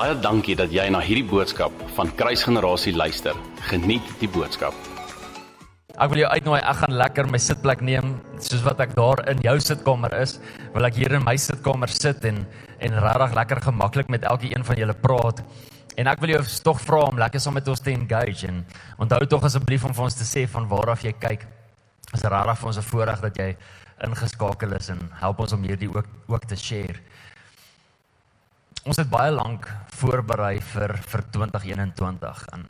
Baie dankie dat jy na hierdie boodskap van Kruisgenerasie luister. Geniet die boodskap. Ek wil jou uitnooi, ek gaan lekker my sitplek neem, soos wat ek daar in jou sitkamer is, wil ek hier in my sitkamer sit en en regtig lekker gemaklik met elkeen van julle praat. En ek wil jou tog vra om lekker saam met ons te engage en onthou tog asseblief om vir ons te sê van waar af jy kyk. Dit is regtig vir ons 'n voorreg dat jy ingeskakel is en help ons om hierdie ook ook te share. Ons het baie lank voorberei vir vir 2021 en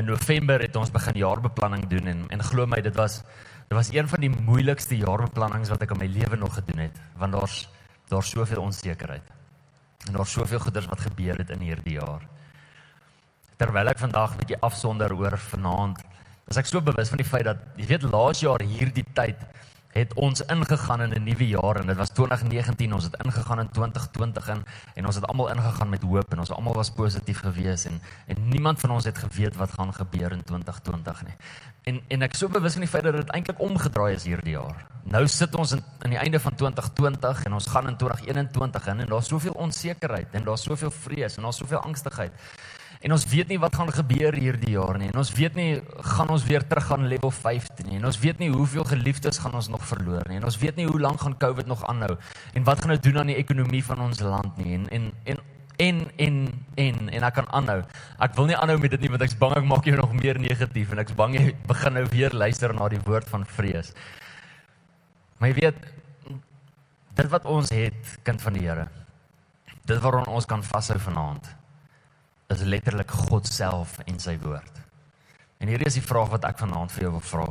in November het ons begin jaarbeplanning doen en en glo my dit was dit was een van die moeilikste jaarbeplannings wat ek in my lewe nog gedoen het want daar's daar's soveel onsekerheid. En daar's soveel goeders wat gebeur het in hierdie jaar. Terwyl ek vandag 'n bietjie afsonder oor vanaand, is ek so bewus van die feit dat jy weet laas jaar hierdie tyd het ons ingegaan in 'n nuwe jaar en dit was 2019 ons het ingegaan in 2020 in en ons het almal ingegaan met hoop en ons almal was positief gewees en en niemand van ons het geweet wat gaan gebeur in 2020 nie. En en ek so bewus van die feit dat dit eintlik omgedraai is hierdie jaar. Nou sit ons in aan die einde van 2020 en ons gaan in 2021 in en daar's soveel onsekerheid en daar's soveel vrees en daar's soveel angstigheid. En ons weet nie wat gaan gebeur hierdie jaar nie. En ons weet nie gaan ons weer terug gaan level 15 nie. En ons weet nie hoeveel geliefdes gaan ons nog verloor nie. En ons weet nie hoe lank gaan COVID nog aanhou en wat gaan dit doen aan die ekonomie van ons land nie. En en en en en en en ek kan aanhou. Ek wil nie aanhou met dit nie want ek's bang ek maak jou nog meer negatief en ek's bang jy begin nou weer luister na die woord van vrees. Maar jy weet dit wat ons het, kind van die Here. Dit waaraan ons kan vashou vanaand is letterlik God self en sy woord. En hierdie is die vraag wat ek vanaand vir jou wil vra.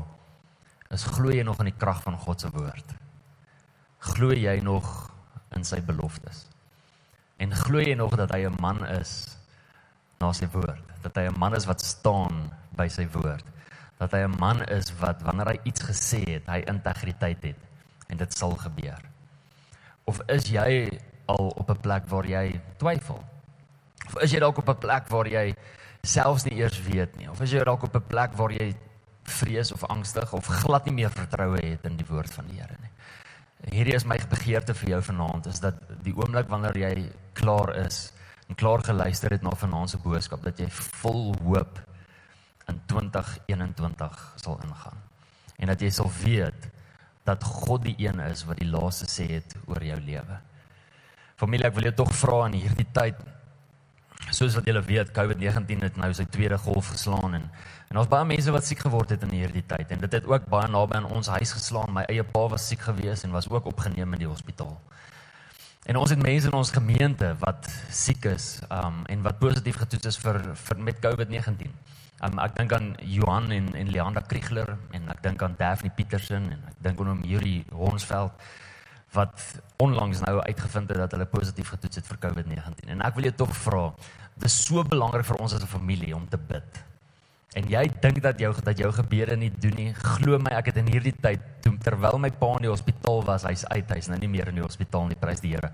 Is glo jy nog in die krag van God se woord? Glo jy nog in sy beloftes? En glo jy nog dat hy 'n man is na sy woord? Dat hy 'n man is wat staan by sy woord? Dat hy 'n man is wat wanneer hy iets gesê het, hy integriteit het en dit sal gebeur? Of is jy al op 'n plek waar jy twyfel? Of is jy dalk op 'n plek waar jy selfs nie eers weet nie? Of is jy dalk op 'n plek waar jy vrees of angstig of glad nie meer vertroue het in die woord van die Here nie? Hierdie is my begeerte vir jou vanaand is dat die oomblik wanneer jy klaar is en klaar geluister het na vanaand se boodskap dat jy vol hoop in 2021 sal ingaan. En dat jy sal weet dat God die een is wat die laaste sê het oor jou lewe. Familie, ek wil jou tog vra in hierdie tyd soos wat julle weet, COVID-19 het nou sy tweede golf geslaan en en ons baie mense wat siek geword het in hierdie tyd en dit het ook baie naby aan ons huis geslaan. My eie pa was siek geweest en was ook opgeneem in die hospitaal. En ons het mense in ons gemeente wat siek is, um en wat positief getoets is vir vir met COVID-19. Um ek dink aan Johan en en Leander Kriegler en ek dink aan Daphne Petersen en ek dink aan Yuri Hornsveld wat onlangs nou uitgevind het dat hulle positief getoets het vir COVID-19. En ek wil jou tog vra, dit is so belangrik vir ons as 'n familie om te bid. En jy dink dat jou dat jou gebede nie doen nie. Glo my, ek het in hierdie tyd toe terwyl my pa in die hospitaal was, hy's uit, hy's nou nie meer in die hospitaal nie, prys die Here.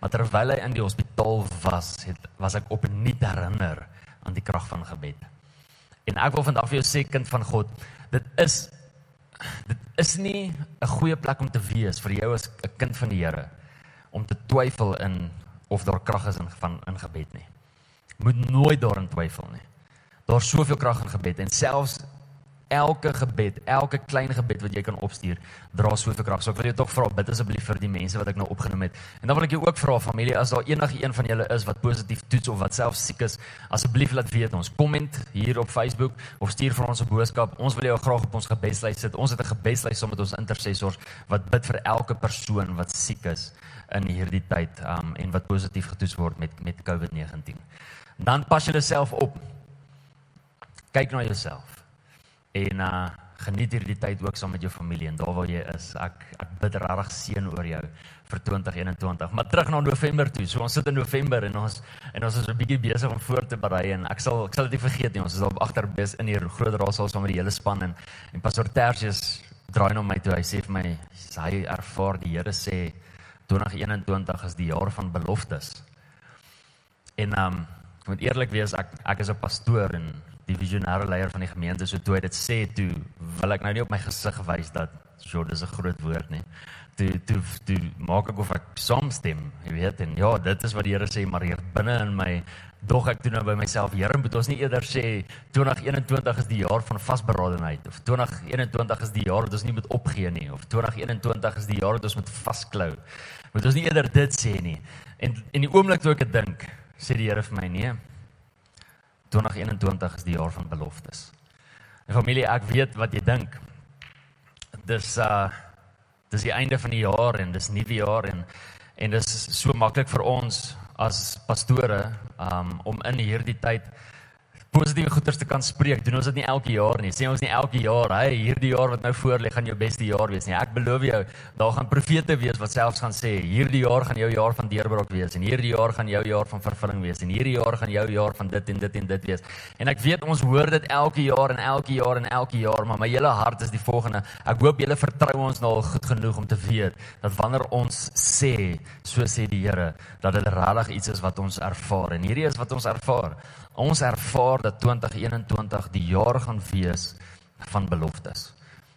Maar terwyl hy in die hospitaal was, het was ek opnuut herinner aan die krag van gebed. En ek wil vandag vir jou sê kind van God, dit is dit is nie 'n goeie plek om te wees vir jou as 'n kind van die Here om te twyfel in of daar krag is in van in gebed nie. Moet nooit daarin twyfel nie. Daar's soveel krag in gebed en selfs elke gebed, elke klein gebed wat jy kan opstuur, dra soveel krag. So ek wil jou tog vra, bid asseblief vir die mense wat ek nou opgenoem het. En dan wil ek jou ook vra familie, as daar enige een van julle is wat positief toets of wat self siek is, asseblief laat weet ons. Komment hier op Facebook of stuur vir ons 'n boodskap. Ons wil jou graag op ons gebedslys sit. Ons het 'n gebedslys saam met ons intercessors wat bid vir elke persoon wat siek is in hierdie tyd um en wat positief getoets word met met COVID-19. Dan pas jouself op. Kyk na jouself en uh geniet hierdie tyd ook saam met jou familie en daar waar jy is. Ek ek bid regtig seën oor jou vir 2021. Maar terug na November toe. So ons sit in November en ons en ons is 'n bietjie besig om voor te berei en ek sal ek sal dit nie vergeet nie. Ons is op agter bes in die groot raadsaal saam met die hele span en en pastor Tertius draai na my toe. Hy sê vir my hy ervaar die Here sê 2021 is die jaar van beloftes. En um ek moet eerlik wees, ek ek is 'n pastoor en die visionêre leier van die gemeente so toe hy dit sê toe wil ek nou nie op my gesig wys dat so dis 'n groot woord nie. Toe toe toe maak ek of ek saamstem, jy weet en ja, dit is wat die Here sê maar hier binne in my dog ek toe nou by myself, Here, moet ons nie eerder sê 2021 is die jaar van vasberadenheid of 2021 is die jaar wat ons nie moet opgee nie of 2021 is die jaar wat ons moet vasklou. Moet ons nie eerder dit sê nie. En in die oomblik toe ek dit dink, sê die Here vir my, nee. 2021 is die jaar van beloftes. En familie, ek weet wat jy dink. Dis uh dis die einde van die jaar en dis nuwe jaar en en dis so maklik vir ons as pastore um om in hierdie tyd positiewe goeders te kan spreek. Doen ons dit nie elke jaar nie. Sê ons nie elke jaar, hey, hierdie jaar wat nou voor lê gaan jou beste jaar wees nie. Ek beloof jou, daar gaan profete wees wat selfs gaan sê, hierdie jaar gaan jou jaar van deurbraak wees en hierdie jaar gaan jou jaar van vervulling wees en hierdie jaar gaan jou jaar van dit en dit en dit wees. En ek weet ons hoor dit elke jaar en elke jaar en elke jaar, maar my hele hart is die volgende. Ek hoop julle vertrou ons nou goed genoeg om te weet dat wanneer ons sê, so sê die Here, dat dit regtig iets is wat ons ervaar en hierdie is wat ons ervaar. Ons ervaar dat 2021 die jaar gaan wees van beloftes.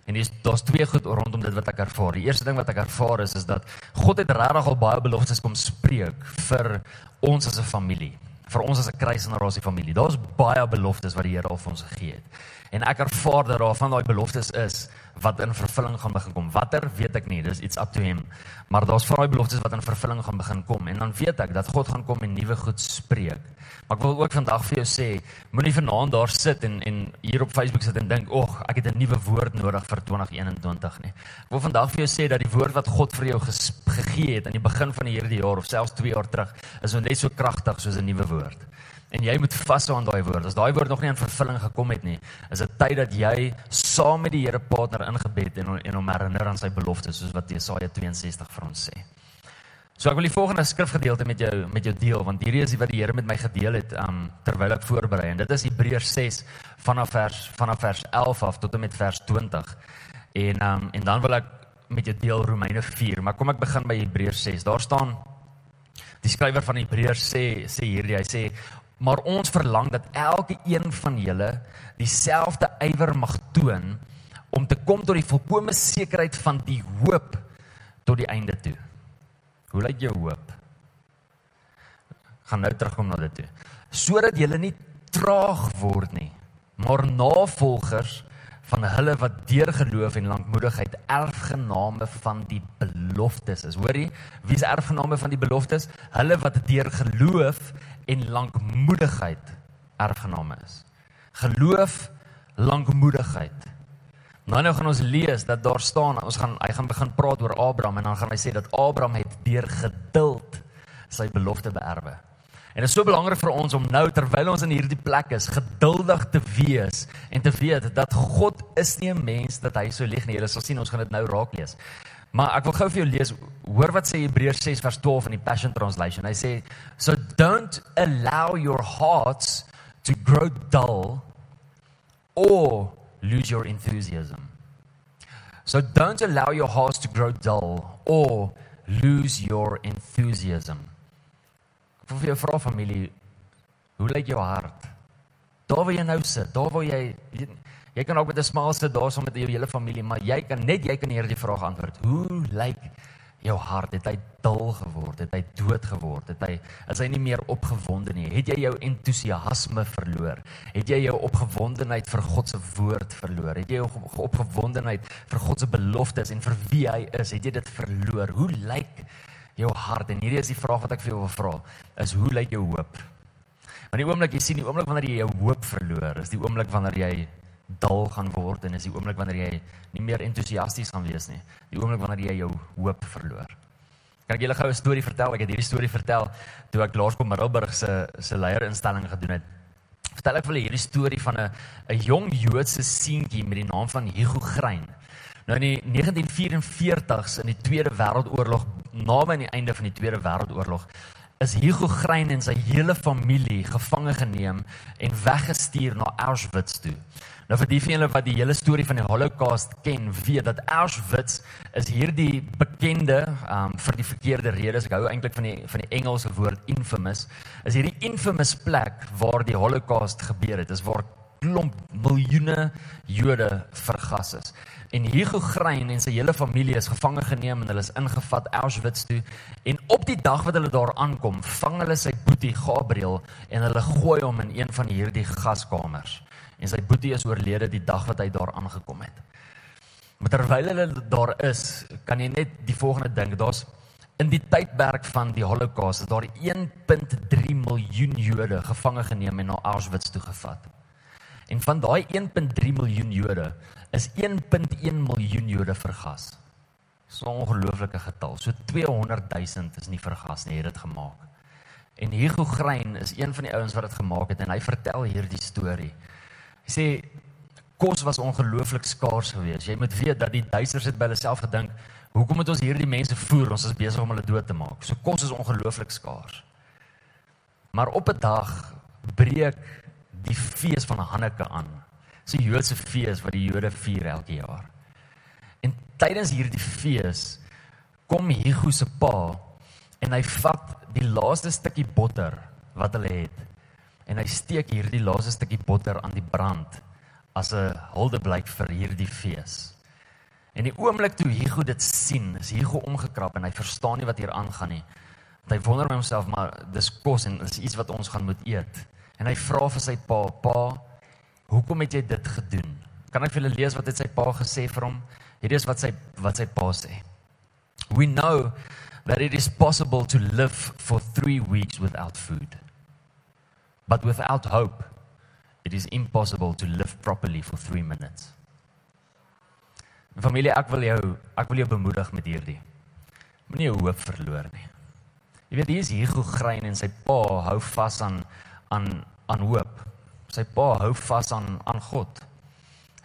En dis daar's twee goed rondom dit wat ek ervaar. Die eerste ding wat ek ervaar is is dat God het regtig al baie beloftes kom spreek vir ons as 'n familie, vir ons as 'n kruisgenerasie familie. Daar's baie beloftes wat die Here al vir ons gegee het. En ek ervaar dat daar van daai beloftes is wat in vervulling gaan begin kom. Watter weet ek nie, dis iets up to him. Maar daar's van daai beloftes wat in vervulling gaan begin kom en dan weet ek dat God gaan kom en nuwe goed spreek. Maar ek wil ook vandag vir jou sê, moenie vanaand daar sit en en hier op Facebook sit en dink, "Ag, ek het 'n nuwe woord nodig vir 2021 nie." Ek wil vandag vir jou sê dat die woord wat God vir jou gegee het aan die begin van hierdie jaar of selfs 2 jaar terug, is net so kragtig soos 'n nuwe woord. En jy moet vashou aan daai woord. As daai woord nog nie in vervulling gekom het nie, is dit tyd dat jy saam met die Here partner ingebed en en hom herinner aan sy beloftes soos wat Jesaja 62 vir ons sê. So ek wil die volgende skrifgedeelte met jou met jou deel want hierdie is wat die Here met my gedeel het um terwyl ek voorberei en dit is Hebreërs 6 vanaf vers vanaf vers 11 af tot en met vers 20. En um en dan wil ek met jou deel Romeine 4, maar kom ek begin by Hebreërs 6. Daar staan die skrywer van Hebreërs sê sê hierdie hy sê maar ons verlang dat elke een van julle dieselfde ywer mag toon om te kom tot die volkomme sekerheid van die hoop tot die einde toe. Hoe lyk jou hoop? Gaan nou terugkom na dit toe. Sodat jy nie traag word nie, maar navolgers van hulle wat deur geloof en lankmoedigheid erfgename van die beloftes is. Hoorie, wie is erfgename van die beloftes? Hulle wat deur geloof en lankmoedigheid erfgename is. Geloof, lankmoedigheid. Nou nou gaan ons lees dat daar staan, ons gaan hy gaan begin praat oor Abraham en dan gaan hy sê dat Abraham het deur geduld sy belofte beerwe. En dit is so belangrik vir ons om nou terwyl ons in hierdie plek is, geduldig te wees en te weet dat God is nie 'n mens dat hy so lieg nie. Julle sal sien ons gaan dit nou raak lees. Maar ek wil gou vir jou lees. Hoor wat sê Hebreërs 6 vers 12 in die Passion Translation. Hy sê, "So don't allow your hearts to grow dull or lose your enthusiasm. So don't allow your hearts to grow dull or lose your enthusiasm. Vir jou vra familie, hoe lyk jou hart? Daar waar jy nou sit, daar waar jy jy, jy kan ook met 'n smaal sit daar saam met jou hele familie, maar jy kan net jy kan hierdie vraag antwoord. Hoe lyk jou hart? Het hy dul geword? Het hy dood geword? Het hy is hy nie meer opgewonde nie? Het jy jou entoesiasme verloor? Het jy jou opgewondenheid vir God se woord verloor? Het jy jou opgewondenheid vir God se beloftes en vir wie hy is? Het jy dit verloor? Hoe lyk jou hart? En hierdie is die vraag wat ek vir jou wil vra is hoe lyk jou hoop? Want die oomblik jy sien die oomblik wanneer jy jou hoop verloor is die oomblik wanneer jy dal gaan word en is die oomblik wanneer jy nie meer entoesiasties gaan wees nie. Die oomblik wanneer jy jou hoop verloor. Kan ek julle gou 'n storie vertel? Ek het hierdie storie vertel toe ek Laerskool Middelburg se se leierinstelling gedoen het. Vertel ek vir julle hierdie storie van 'n 'n jong Joodse seentjie met die naam van Hugo Grein. Nou in die 1944s in die Tweede Wêreldoorlog, naby aan die einde van die Tweede Wêreldoorlog, is Hugo Grein en sy hele familie gevange geneem en weggestuur na Auschwitz toe. Nou vir die van julle wat die hele storie van die Holocaust ken, weet dat Auschwitz is hierdie bekende um vir die verkeerde redes. Ek hou eintlik van die van die Engelse woord infamous. Is hierdie infamous plek waar die Holocaust gebeur het. Dis waar klomp miljoene Jode vergas is. En Hugo Grein en sy hele familie is gevange geneem en hulle is ingevat Auschwitz toe. En op die dag wat hulle daar aankom, vang hulle sy boetie Gabriel en hulle gooi hom in een van hierdie gaskamers. En sy boetie is oorlede die dag wat hy daar aangekom het. Maar terwyl hulle daar is, kan jy net die volgende dink, daar's In die tydperk van die Holocaust is daar 1.3 miljoen Jode gevange geneem en na Auschwitz toe gevat. En van daai 1.3 miljoen Jode is 1.1 miljoen Jode vergas. So 'n ongelooflike getal. So 200 000 is nie vergas nie, het dit gemaak. En Hugo Grein is een van die ouens wat dit gemaak het en hy vertel hierdie storie. Hy sê kos was ongelooflik skaars geweest. Jy moet weet dat die Duitsers het by hulle self gedink Hoekom moet ons hierdie mense voer? Ons is besig om hulle dood te maak. So kos is ongelooflik skaars. Maar op 'n dag breek die fees van Hanneke aan. Dis 'n Joodse fees wat die Jode vier elke jaar. En tydens hierdie fees kom Hugo se pa en hy vat die laaste stukkie botter wat hulle het en hy steek hierdie laaste stukkie botter aan die brand as 'n huldeblyk vir hierdie fees. En die oomblik toe Hugo dit sien, is Hugo omgekrap en hy verstaan nie wat hier aangaan nie. Want hy wonder by homself, maar dis kos en dis iets wat ons gaan moet eet. En hy vra vir sy pa, "Pa, hoekom het jy dit gedoen?" Kan ek vir julle lees wat het sy pa gesê vir hom? Hierdie is wat sy wat sy pa sê. We know that it is possible to live for 3 weeks without food. But without hope, it is impossible to live properly for 3 minutes. Familie, ek wil jou ek wil jou bemoedig met hierdie. Moenie hoop verloor nie. Jy weet hier is Hugo Grein en sy pa hou vas aan aan aan hoop. Sy pa hou vas aan aan God.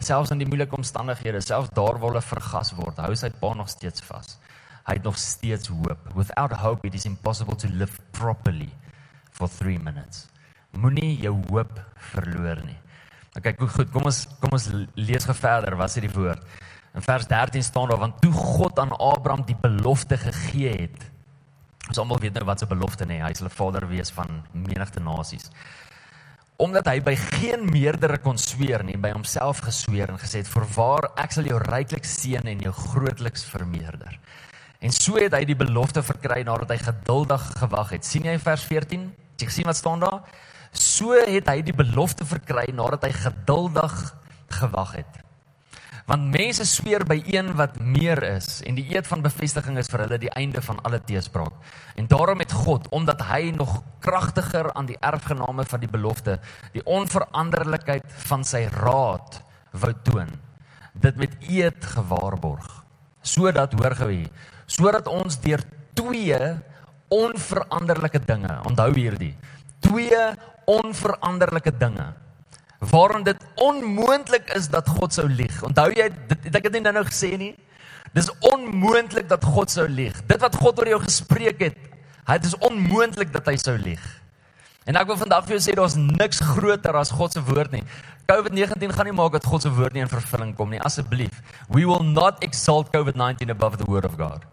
Selfs in die moeilike omstandighede, selfs daar waar hulle vergas word, hou sy pa nog steeds vas. Hy het nog steeds hoop. Without hope it is impossible to live properly for 3 minutes. Moenie jou hoop verloor nie. Okay, goed, kom ons kom ons lees gou verder. Wat sê die woord? In vers 13 staan daar want toe God aan Abraham die belofte gegee het. Ons almal weet nou wat se belofte nê, hy sal 'n vader wees van menigte nasies. Omdat hy by geen meerdere kon sweer nie, by homself gesweer en gesê het: "Voorwaar, ek sal jou ryklik seën en jou grootliks vermeerder." En so het hy die belofte verkry nadat hy geduldig gewag het. sien jy vers 14? Jy sien wat staan daar? So het hy die belofte verkry nadat hy geduldig gewag het. Want mense sweer by een wat meer is en die eed van bevestiging is vir hulle die einde van alle teespraak. En daarom het God, omdat hy nog kragtiger aan die erfgename van die belofte, die onveranderlikheid van sy raad wou toon, dit met eed gewaarborg. Sodat hoor gewy, sodat ons deur twee onveranderlike dinge, onthou hierdie, twee onveranderlike dinge waarom dit onmoontlik is dat God sou lieg. Onthou jy dit ek het nie nou gesê nie. Dis onmoontlik dat God sou lieg. Dit wat God oor jou gespreek het, dit is onmoontlik dat hy sou lieg. En ek wil vandag vir jou sê daar's niks groter as God se woord nie. COVID-19 gaan nie maak dat God se woord nie in vervulling kom nie, asseblief. We will not exalt COVID-19 above the word of God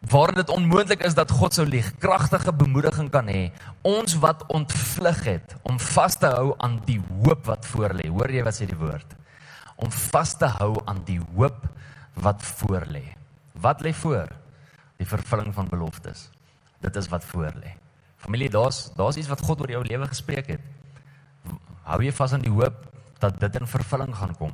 waar dit onmoontlik is dat God sou lieg, kragtige bemoediging kan hê. Ons wat ontvlug het om vas te hou aan die hoop wat voor lê. Hoor jy wat sê die woord? Om vas te hou aan die hoop wat voor lê. Wat lê voor? Die vervulling van beloftes. Dit is wat voor lê. Familie, daar's daar's iets wat God oor jou lewe gespreek het. Hou jy vas aan die hoop dat dit in vervulling gaan kom?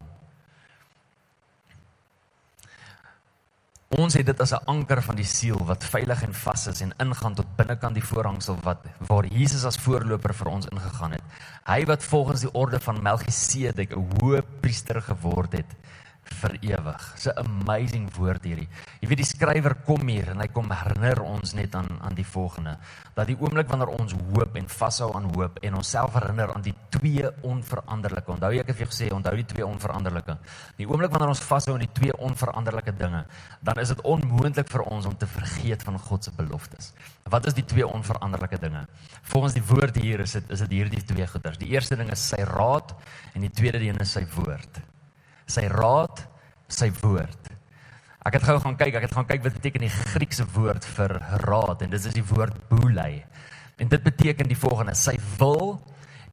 Ons het dit as 'n anker van die siel wat veilig en vas is en ingaan tot binnekant die voorhangsel wat waar Jesus as voorloper vir ons ingegaan het. Hy wat volgens die orde van Melchisedek 'n hoë priester geword het vir ewig. Dis 'n amazing woord hierdie. Jy weet die skrywer kom hier en hy kom herinner ons net aan aan die volgende dat die oomblik wanneer ons hoop en vashou aan hoop en onsself herinner aan die twee onveranderlike. Onthou ek het vir jou gesê onthou die twee onveranderlike. Die oomblik wanneer ons vashou aan die twee onveranderlike dinge, dan is dit onmoontlik vir ons om te vergeet van God se beloftes. Wat is die twee onveranderlike dinge? Volgens die woord hier is dit is dit hierdie twee goeders. Die eerste ding is sy raad en die tweede ding is sy woord sy raad, sy woord. Ek het gou gaan kyk, ek het gaan kyk wat beteken die Griekse woord vir raad en dit is die woord boulei. En dit beteken die volgende: sy wil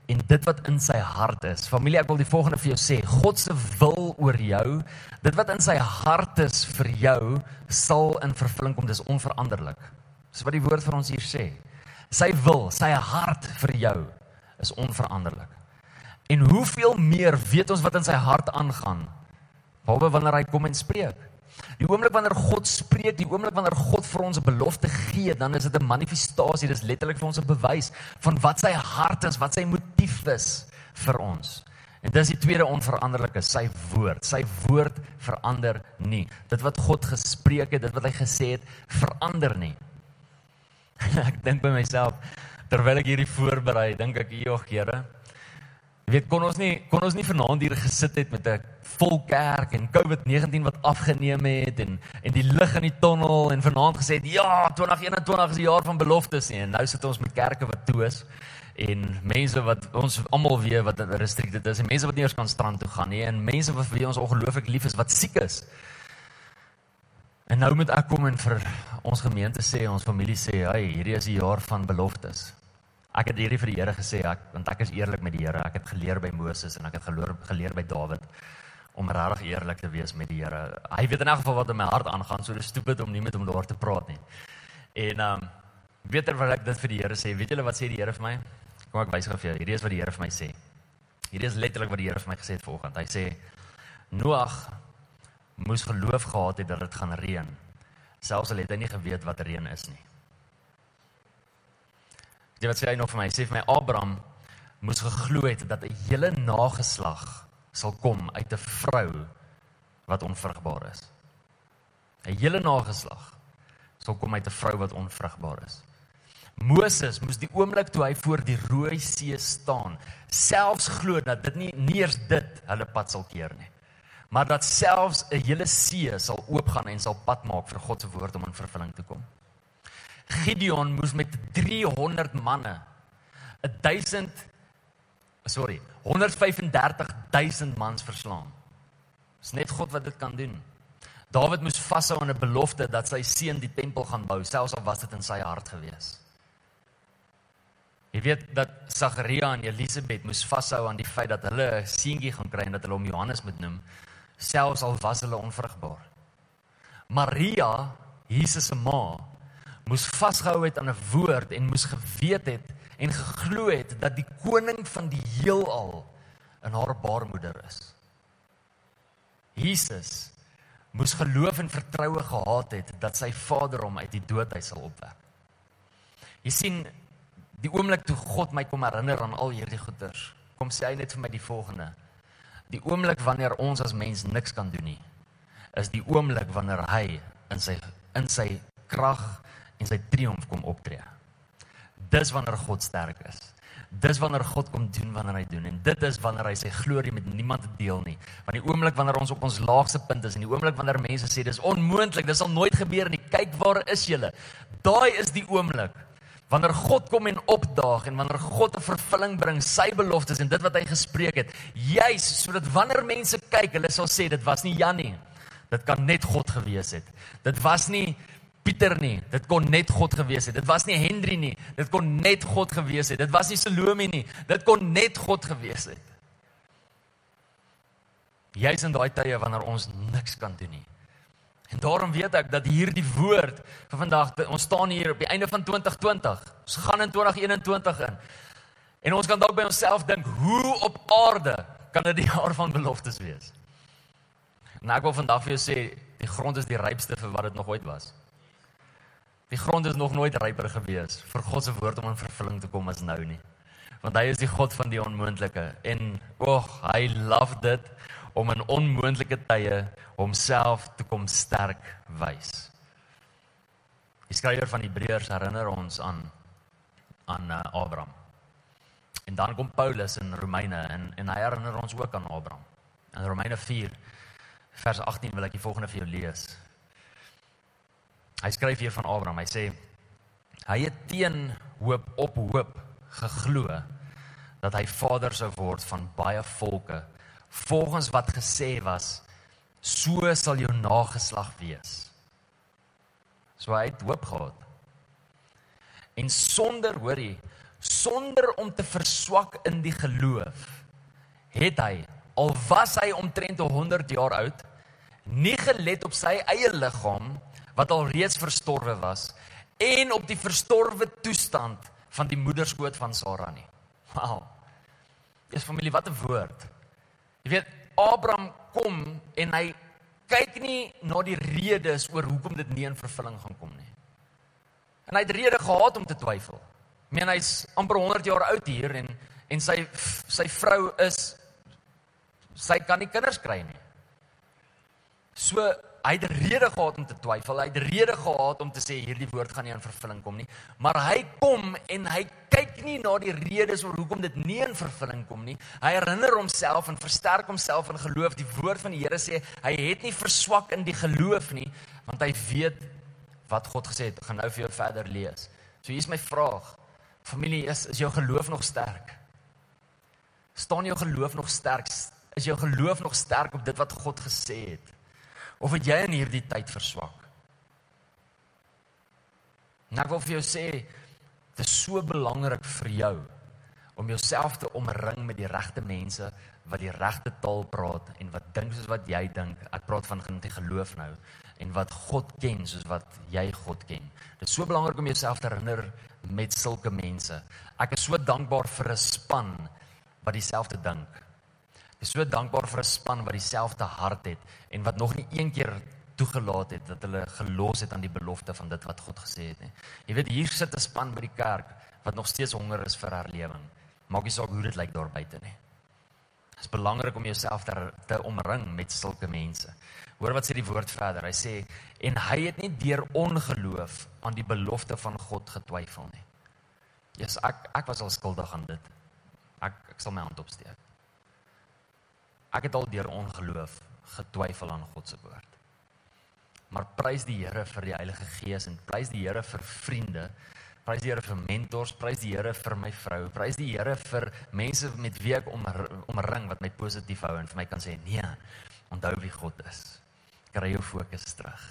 en dit wat in sy hart is. Familie, ek wil die volgende vir jou sê. God se wil oor jou, dit wat in sy hart is vir jou, sal in vervulling kom. Dis onveranderlik. Dis wat die woord vir ons hier sê. Sy wil, sy hart vir jou is onveranderlik. En hoeveel meer weet ons wat in sy hart aangaan? Behalwe wanneer hy kom en spreek. Die oomblik wanneer God spreek, die oomblik wanneer God vir ons 'n belofte gee, dan is dit 'n manifestasie, dis letterlik vir ons 'n bewys van wat sy hart is, wat sy motief is vir ons. En dis die tweede onveranderlike, sy woord. Sy woord verander nie. Dit wat God gespreek het, dit wat hy gesê het, verander nie. ek dink by myself terwyl ek hierdie voorberei, dink ek, "Jogg, Here, Jy weet kon ons nie kon ons nie vanaand hier gesit het met 'n vol kerk en COVID-19 wat afgeneem het en en die lig in die tonnel en vanaand gesê het ja 2021 is die jaar van beloftes nie en nou sit ons met kerke wat toe is en mense wat ons almal weet wat restricted is en mense wat nie eens kan strand toe gaan nie en mense wat vir ons ongelooflik lief is wat siek is. En nou moet ek kom en vir ons gemeente sê, ons familie sê, "Hey, hierdie is die jaar van beloftes." Ek het hierdie vir die Here gesê ek want ek is eerlik met die Here. Ek het geleer by Moses en ek het geleer geleer by Dawid om regtig eerlik te wees met die Here. Hy weet in elk geval wat in my hart aangaan, so dis stupid om nie met hom daar te praat nie. En ehm um, weet jy wat ek dit vir die Here sê? Weet julle wat sê die Here vir my? Kom ek wys gou vir jou. Hierdie is wat die Here vir my sê. Hierdie is letterlik wat die Here vir my gesê het vanoggend. Hy sê Noag moes geloof gehad het dat dit gaan reën. Selfs al het hy nie geweet wat reën is nie. Jy wat sê hy nog vir my, sê vir my Abraham moes geglo het dat 'n hele nageslag sal kom uit 'n vrou wat onvrugbaar is. 'n Hele nageslag sal kom uit 'n vrou wat onvrugbaar is. Moses moes die oomblik toe hy voor die Rooi See staan, selfs glo dat dit nie nie eers dit hulle pad sal keer nie. Maar dat selfs 'n hele see sal oopgaan en sal pad maak vir God se woord om in vervulling te kom. Gideon moes met 300 manne 1000 sorry 135000 mans verslaan. Dis net God wat dit kan doen. Dawid moes vashou aan 'n belofte dat sy seun die tempel gaan bou, selfs al was dit in sy hart gewees. Jy weet dat Sagaria en Elisabet moes vashou aan die feit dat hulle 'n seentjie gaan kry en dat hulle hom Johannes moet noem, selfs al was hulle onvrugbaar. Maria, Jesus se ma, moes vasgehou het aan 'n woord en moes geweet het en geglo het dat die koning van die heelal in haar baarmoeder is. Jesus moes geloof en vertroue gehad het dat sy Vader hom uit die dood uit sal opwek. Jy sien die oomblik toe God my kom herinner aan al hierdie goeders, kom sê hy net vir my die volgende. Die oomblik wanneer ons as mens niks kan doen nie, is die oomblik wanneer hy in sy in sy krag en sy triomf kom optree. Dis wanneer God sterk is. Dis wanneer God kom doen wanneer hy doen en dit is wanneer hy sy glorie met niemand deel nie. Want die oomblik wanneer ons op ons laagste punt is en die oomblik wanneer mense sê dis onmoontlik, dit sal nooit gebeur nie. Kyk waar is julle? Daai is die oomblik wanneer God kom en opdaag en wanneer God 'n vervulling bring sy beloftes en dit wat hy gespreek het. Juis sodat wanneer mense kyk, hulle sal sê dit was nie Jan nie. Dit kan net God gewees het. Dit was nie Pieter nie. Dit kon net God gewees het. Dit was nie Henry nie. Dit kon net God gewees het. Dit was nie Salome nie. Dit kon net God gewees het. Jy's in daai tye wanneer ons niks kan doen nie. En daarom weet ek dat hierdie woord van vandag, ons staan hier op die einde van 2020. Ons gaan in 2021 in. En ons kan dalk by onsself dink, hoe op aarde kan dit die jaar van beloftes wees? Nou ek wil vandag vir jou sê, die grond is die rypste vir wat dit nog ooit was. Die grond is nog nooit ryper gewees vir God se woord om in vervulling te kom as nou nie. Want hy is die God van die onmoontlike en oeg, hy love dit om in onmoontlike tye homself te kom sterk wys. Die skrywer van Hebreërs herinner ons aan aan uh, Abraham. En dan kom Paulus in Romeine en en hy herinner ons ook aan Abraham. In Romeine 4 vers 18 wil ek die volgende vir jou lees. Hy skryf hier van Abraham. Hy sê hy het teen hoop op hoop geglo dat hy vader sou word van baie volke volgens wat gesê was so sal jou nageslag wees. So hy het hoop gehad. En sonder hoorie sonder om te verswak in die geloof, het hy al was hy omtrent 100 jaar oud, nie gelet op sy eie liggaam wat al reeds verstorwe was en op die verstorwe toestand van die moederskoot van Sara nie. Wow. Dis familie, wat 'n woord. Jy weet, Abraham kom en hy kyk nie na die redes oor hoekom dit nie in vervulling gaan kom nie. En hy het rede gehad om te twyfel. Ek meen hy's amper 100 jaar oud hier en en sy sy vrou is sy kan nie kinders kry nie. So hy het rede gehad om te twyfel. Hy het rede gehad om te sê hierdie woord gaan nie in vervulling kom nie. Maar hy kom en hy kyk nie na die redes oor hoekom dit nie in vervulling kom nie. Hy herinner homself en versterk homself in geloof. Die woord van die Here sê hy het nie verswak in die geloof nie, want hy weet wat God gesê het. Ek gaan nou vir jou verder lees. So hier is my vraag. Familie, is is jou geloof nog sterk? Staan jou geloof nog sterk? Is jou geloof nog sterk op dit wat God gesê het? Of het jy in hierdie tyd verswak? Nou ek wil vir jou sê dit is so belangrik vir jou om jouself te omring met die regte mense wat die regte taal praat en wat dink soos wat jy dink. Ek praat van genoeg geloof nou en wat God ken soos wat jy God ken. Dit is so belangrik om jouself te herinner met sulke mense. Ek is so dankbaar vir 'n span wat dieselfde dink. Is so dankbaar vir 'n span wat dieselfde hart het en wat nog nie een keer toegelaat het dat hulle gelos het aan die belofte van dit wat God gesê het nie. Jy weet hier sit 'n span by die kerk wat nog steeds honger is vir herlewing. Maak nie saak hoe dit lyk daar buite nie. Dit is belangrik om jouself te, te omring met sulke mense. Hoor wat sê die woord verder. Hy sê en hy het nie deur ongeloof aan die belofte van God getwyfel nie. Yes, ek ek was al skuldig aan dit. Ek ek sal my hand opsteek. Ek het al deur ongeloof getwyfel aan God se woord. Maar prys die Here vir die Heilige Gees en prys die Here vir vriende. Prys die Here vir mentors, prys die Here vir my vrou, prys die Here vir mense met wie ek om omring wat my positief hou en vir my kan sê nee, onthou wie God is. Kry jou fokus terug.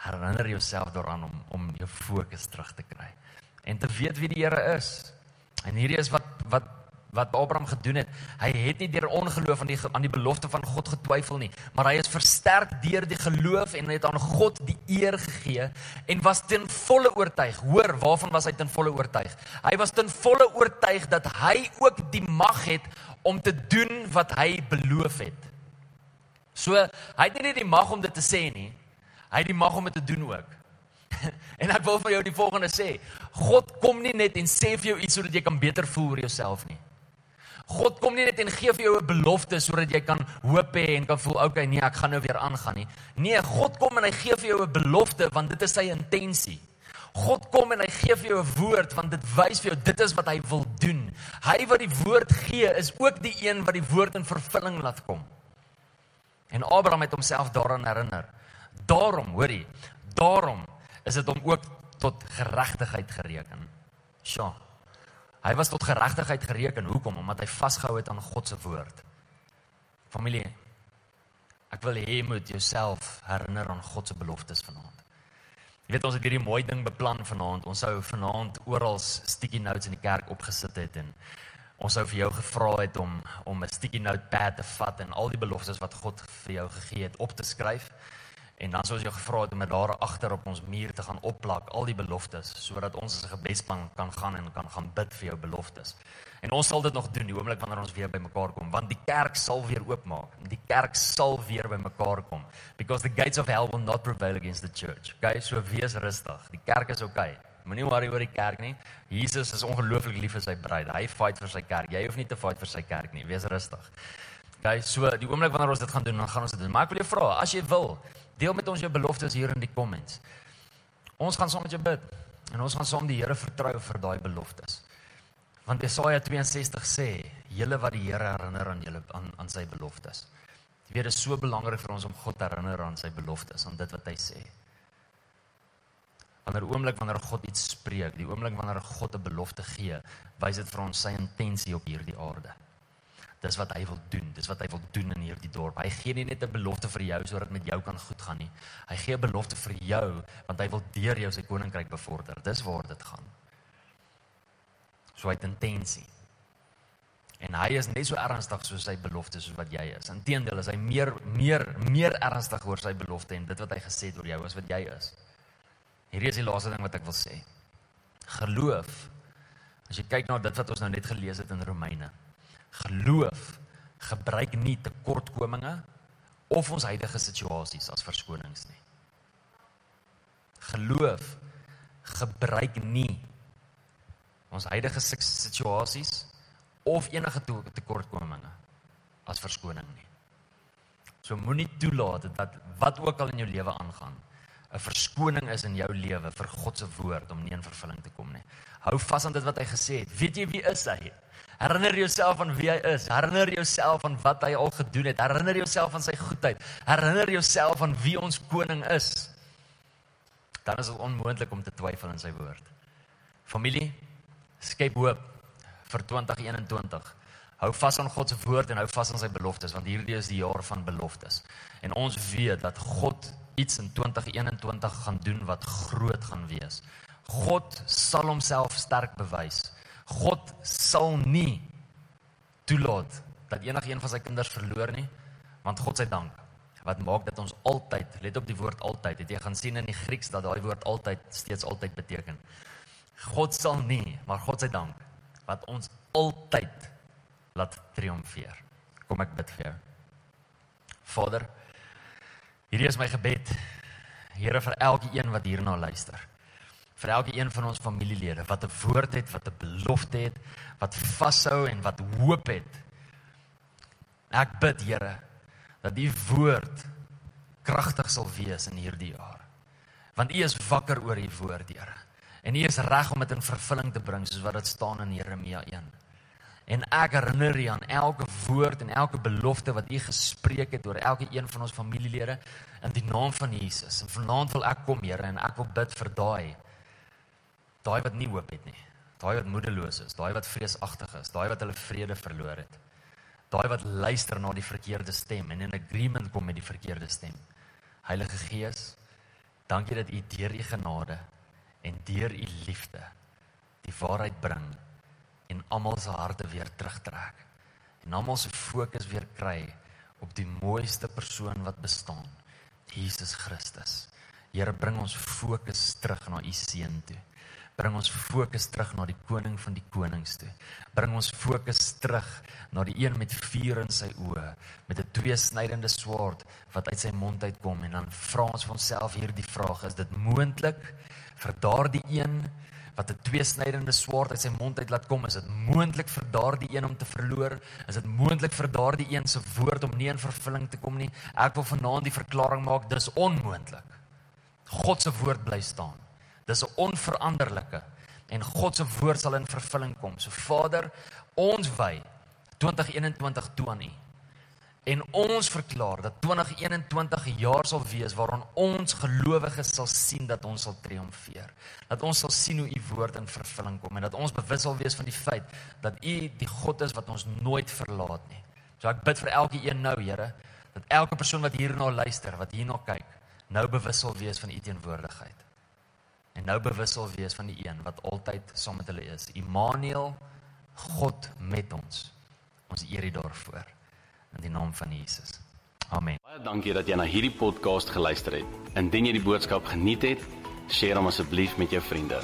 Herinner jouself daaraan om om jou fokus terug te kry en te weet wie die Here is. En hierdie is wat wat wat Abraham gedoen het. Hy het nie deur ongeloof aan die aan die belofte van God getwyfel nie, maar hy is versterk deur die geloof en het aan God die eer gegee en was ten volle oortuig. Hoor, waarvan was hy ten volle oortuig? Hy was ten volle oortuig dat hy ook die mag het om te doen wat hy beloof het. So, hy het nie net die mag om dit te sê nie, hy het die mag om dit te doen ook. en ek wil vir jou die volgende sê: God kom nie net en sê vir jou iets sodat jy kan beter voel oor jouself nie. God kom nie net en gee vir jou 'n belofte sodat jy kan hoop hê en kan voel okay nee ek gaan nou weer aangaan nie. Nee, God kom en hy gee vir jou 'n belofte want dit is sy intensie. God kom en hy gee vir jou 'n woord want dit wys vir jou dit is wat hy wil doen. Hy wat die woord gee is ook die een wat die woord in vervulling laat kom. En Abraham het homself daaraan herinner. Daarom, hoorie, daarom is dit hom ook tot geregtigheid gereken. Sjoe. Hy was tot geregtigheid gereken. Hoekom? Omdat hy vasgehou het aan God se woord. Familie, ek wil hê jy moet jouself herinner aan God se beloftes vanaand. Jy weet ons het hierdie mooi ding beplan vanaand. Ons sou vanaand oral sticky notes in die kerk opgesit het en ons sou vir jou gevra het om om 'n sticky note pad te vat en al die beloftes wat God vir jou gegee het op te skryf. En dan sou ons jou gevra het om dit daar agter op ons muur te gaan opplak, al die beloftes, sodat ons as 'n gebedspan kan gaan en kan gaan bid vir jou beloftes. En ons sal dit nog doen die oomblik wanneer ons weer bymekaar kom, want die kerk sal weer oopmaak. Die kerk sal weer bymekaar kom because the gates of hell will not prevail against the church. Okay, so wees rustig. Die kerk is okay. Moenie worry oor die kerk nie. Jesus is ongelooflik lief vir sy bruid. Hy fight vir sy kerk. Jy hoef nie te fight vir sy kerk nie. Wees rustig. Okay, so die oomblik wanneer ons dit gaan doen, dan gaan ons dit doen. Maar ek wil jou vra, as jy wil, Deel met ons jou beloftes hier in die comments. Ons gaan saam met jou bid en ons gaan saam die Here vertrou vir daai beloftes. Want Jesaja 62 sê, julle wat die Here herinner aan julle aan aan sy beloftes. Jy weet dit is so belangrik vir ons om God te herinner aan sy beloftes, aan dit wat hy sê. Wanneer oomblik wanneer God iets spreek, die oomblik wanneer God 'n belofte gee, wys dit vir ons sy intensie op hierdie aarde. Dis wat hy wil doen. Dis wat hy wil doen in hierdie dorp. Hy gee nie net 'n belofte vir jou sodat met jou kan goed gaan nie. Hy gee 'n belofte vir jou want hy wil deur jou sy koninkryk bevorder. Dis waar dit gaan. So hy het intensie. En hy is net so ernstig soos sy belofte soos wat jy is. Inteendeel is hy meer meer meer ernstig oor sy belofte en dit wat hy gesê het oor jou as wat jy is. Hierdie is die laaste ding wat ek wil sê. Geloof. As jy kyk na dit wat ons nou net gelees het in Romeine. Geloof gebruik nie tekortkominge of ons huidige situasies as verskonings nie. Geloof gebruik nie ons huidige situasies of enige tekortkominge as verskoning nie. So moenie toelaat dat wat ook al in jou lewe aangaan 'n verskoning is in jou lewe vir God se woord om nie in vervulling te kom nie. Hou vas aan dit wat hy gesê het. Weet jy wie is hy? Herinner jouself aan wie hy is. Herinner jouself aan wat hy al gedoen het. Herinner jouself aan sy goedheid. Herinner jouself aan wie ons koning is. Dan is dit onmoontlik om te twyfel in sy woord. Familie, skep hoop vir 2021. Hou vas aan God se woord en hou vas aan sy beloftes want hierdie is die jaar van beloftes. En ons weet dat God iets in 2021 gaan doen wat groot gaan wees. God sal homself sterk bewys. God sal nie toelaat dat enigiemand van sy kinders verloor nie, want God se dank wat maak dat ons altyd, let op die woord altyd, het jy gaan sien in die Grieks dat daai woord altyd steeds altyd beteken. God sal nie, maar God se dank wat ons altyd laat triomfeer. Kom ek bid vir jou. Vader, hierdie is my gebed. Here vir elke een wat hierna luister. Vir elke een van ons familielede wat 'n woord het, wat 'n belofte het, wat vashou en wat hoop het. Ek bid, Here, dat die woord kragtig sal wees in hierdie jaar. Want U is wakker oor U woord, Here. En U is reg om dit in vervulling te bring soos wat dit staan in Jeremia 1. En ek herinner U aan elke woord en elke belofte wat U gespreek het oor elke een van ons familielede in die naam van Jesus. En vanaand wil ek kom, Here, en ek wil bid vir daai daai wat nie hoop het nie. Daai wat moedeloos is, daai wat vreesagtig is, daai wat hulle vrede verloor het. Daai wat luister na die verkeerde stem en in agreement kom met die verkeerde stem. Heilige Gees, dankie dat U deur U genade en deur u liefde die waarheid bring en almal se harte weer terugtrek en almal se fokus weer kry op die mooiste persoon wat bestaan Jesus Christus. Here bring ons fokus terug na u seun toe. Bring ons fokus terug na die koning van die konings toe. Bring ons fokus terug na die een met vuur in sy oë, met 'n tweesnydende swaard wat uit sy mond uitkom en dan vra ons vir onsself hierdie vraag: Is dit moontlik vir daardie een wat 'n tweesnydende swaard uit sy mond uit laat kom, is dit moontlik vir daardie een om te verloor? Is dit moontlik vir daardie een se woord om nie in vervulling te kom nie? Ek wil vanaand die verklaring maak, dis onmoontlik. God se woord bly staan. Dis 'n onveranderlike en God se woord sal in vervulling kom. So Vader, ons wy 2021 toe aan U. En ons verklaar dat 2021 'n jaar sal wees waarin ons gelowiges sal sien dat ons sal triomfeer. Dat ons sal sien hoe u woord in vervulling kom en dat ons bewus sal wees van die feit dat u die God is wat ons nooit verlaat nie. So ek bid vir elke een nou, Here, dat elke persoon wat hierna luister, wat hierna kyk, nou bewus sal wees van u teenwoordigheid. En nou bewus sal wees van die een wat altyd saam met hulle is. Immanuel, God met ons. Ons eer U daarvoor in die naam van Jesus. Amen. Baie dankie dat jy na hierdie podcast geluister het. Indien jy die boodskap geniet het, deel hom asseblief met jou vriende.